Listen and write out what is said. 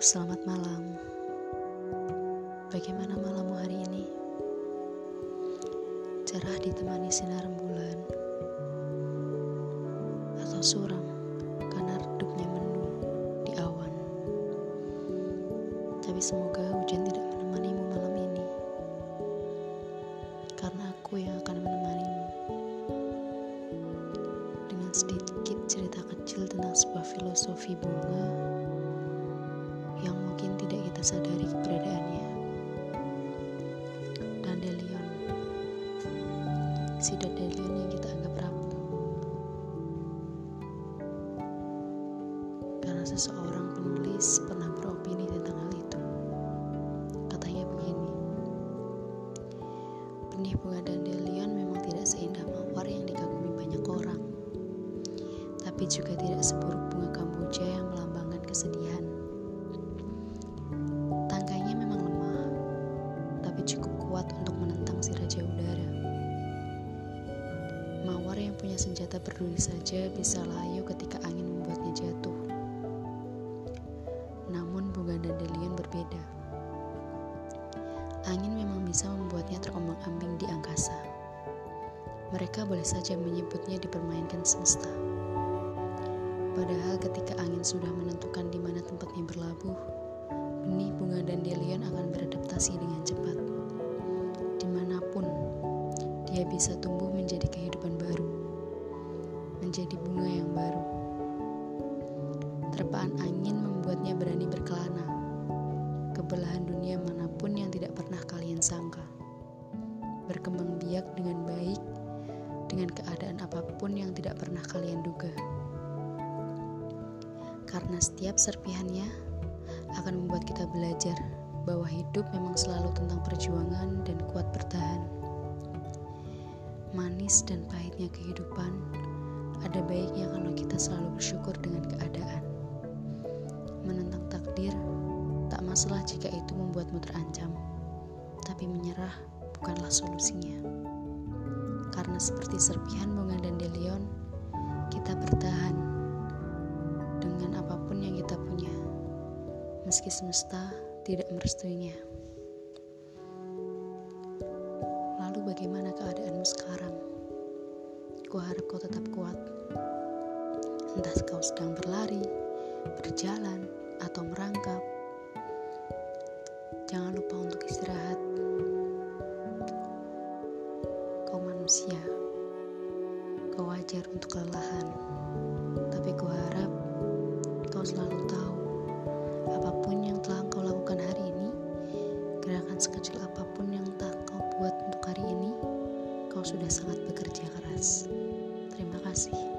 selamat malam. Bagaimana malammu hari ini? Cerah ditemani sinar bulan atau suram karena redupnya mendung di awan. Tapi semoga hujan tidak menemanimu malam ini. Karena aku yang akan menemanimu. Dengan sedikit cerita kecil tentang sebuah filosofi bunga yang mungkin tidak kita sadari keberadaannya. Dandelion, si dandelion yang kita anggap rapuh. Karena seseorang penulis pernah beropini tentang hal itu. Katanya begini, benih bunga dandelion memang tidak seindah mawar yang dikagumi banyak orang, tapi juga tidak seburuk bunga kamboja yang melambangkan kesedihan. Punya senjata berduri saja bisa layu ketika angin membuatnya jatuh. Namun bunga dandelion berbeda. Angin memang bisa membuatnya terombang-ambing di angkasa. Mereka boleh saja menyebutnya dipermainkan semesta. Padahal ketika angin sudah menentukan di mana tempatnya berlabuh, benih bunga dandelion akan beradaptasi dengan cepat. Di mana pun, dia bisa tumbuh menjadi kehidupan baru, menjadi bunga yang baru. Terpaan angin membuatnya berani berkelana ke belahan dunia mana pun yang tidak pernah kalian sangka. Berkembang biak dengan baik dengan keadaan apa pun yang tidak pernah kalian duga. Karena setiap serpihannya akan membuat kita belajar bahwa hidup memang selalu tentang perjuangan dan kuat bertahan. Manis dan pahitnya kehidupan, ada baiknya kalau kita selalu bersyukur dengan keadaan. Menentang takdir, tak masalah jika itu membuatmu terancam, tapi menyerah bukanlah solusinya. Karena seperti serpihan bunga dandelion, kita bertahan dengan apa pun yang kita punya meski semesta tidak merestuinya. Lalu bagaimana keadaanmu sekarang? Kuharap kau tetap kuat. Entah kau sedang berlari, berjalan, atau merangkap. Jangan lupa untuk istirahat. Kau manusia. Kau wajar untuk kelelahan. Tapi kuharap kau selalu tahu apa pun yang telah kau lakukan hari ini, gerakan sekecil apa pun yang tak kau buat untuk hari ini, kau sudah sangat bekerja keras. así.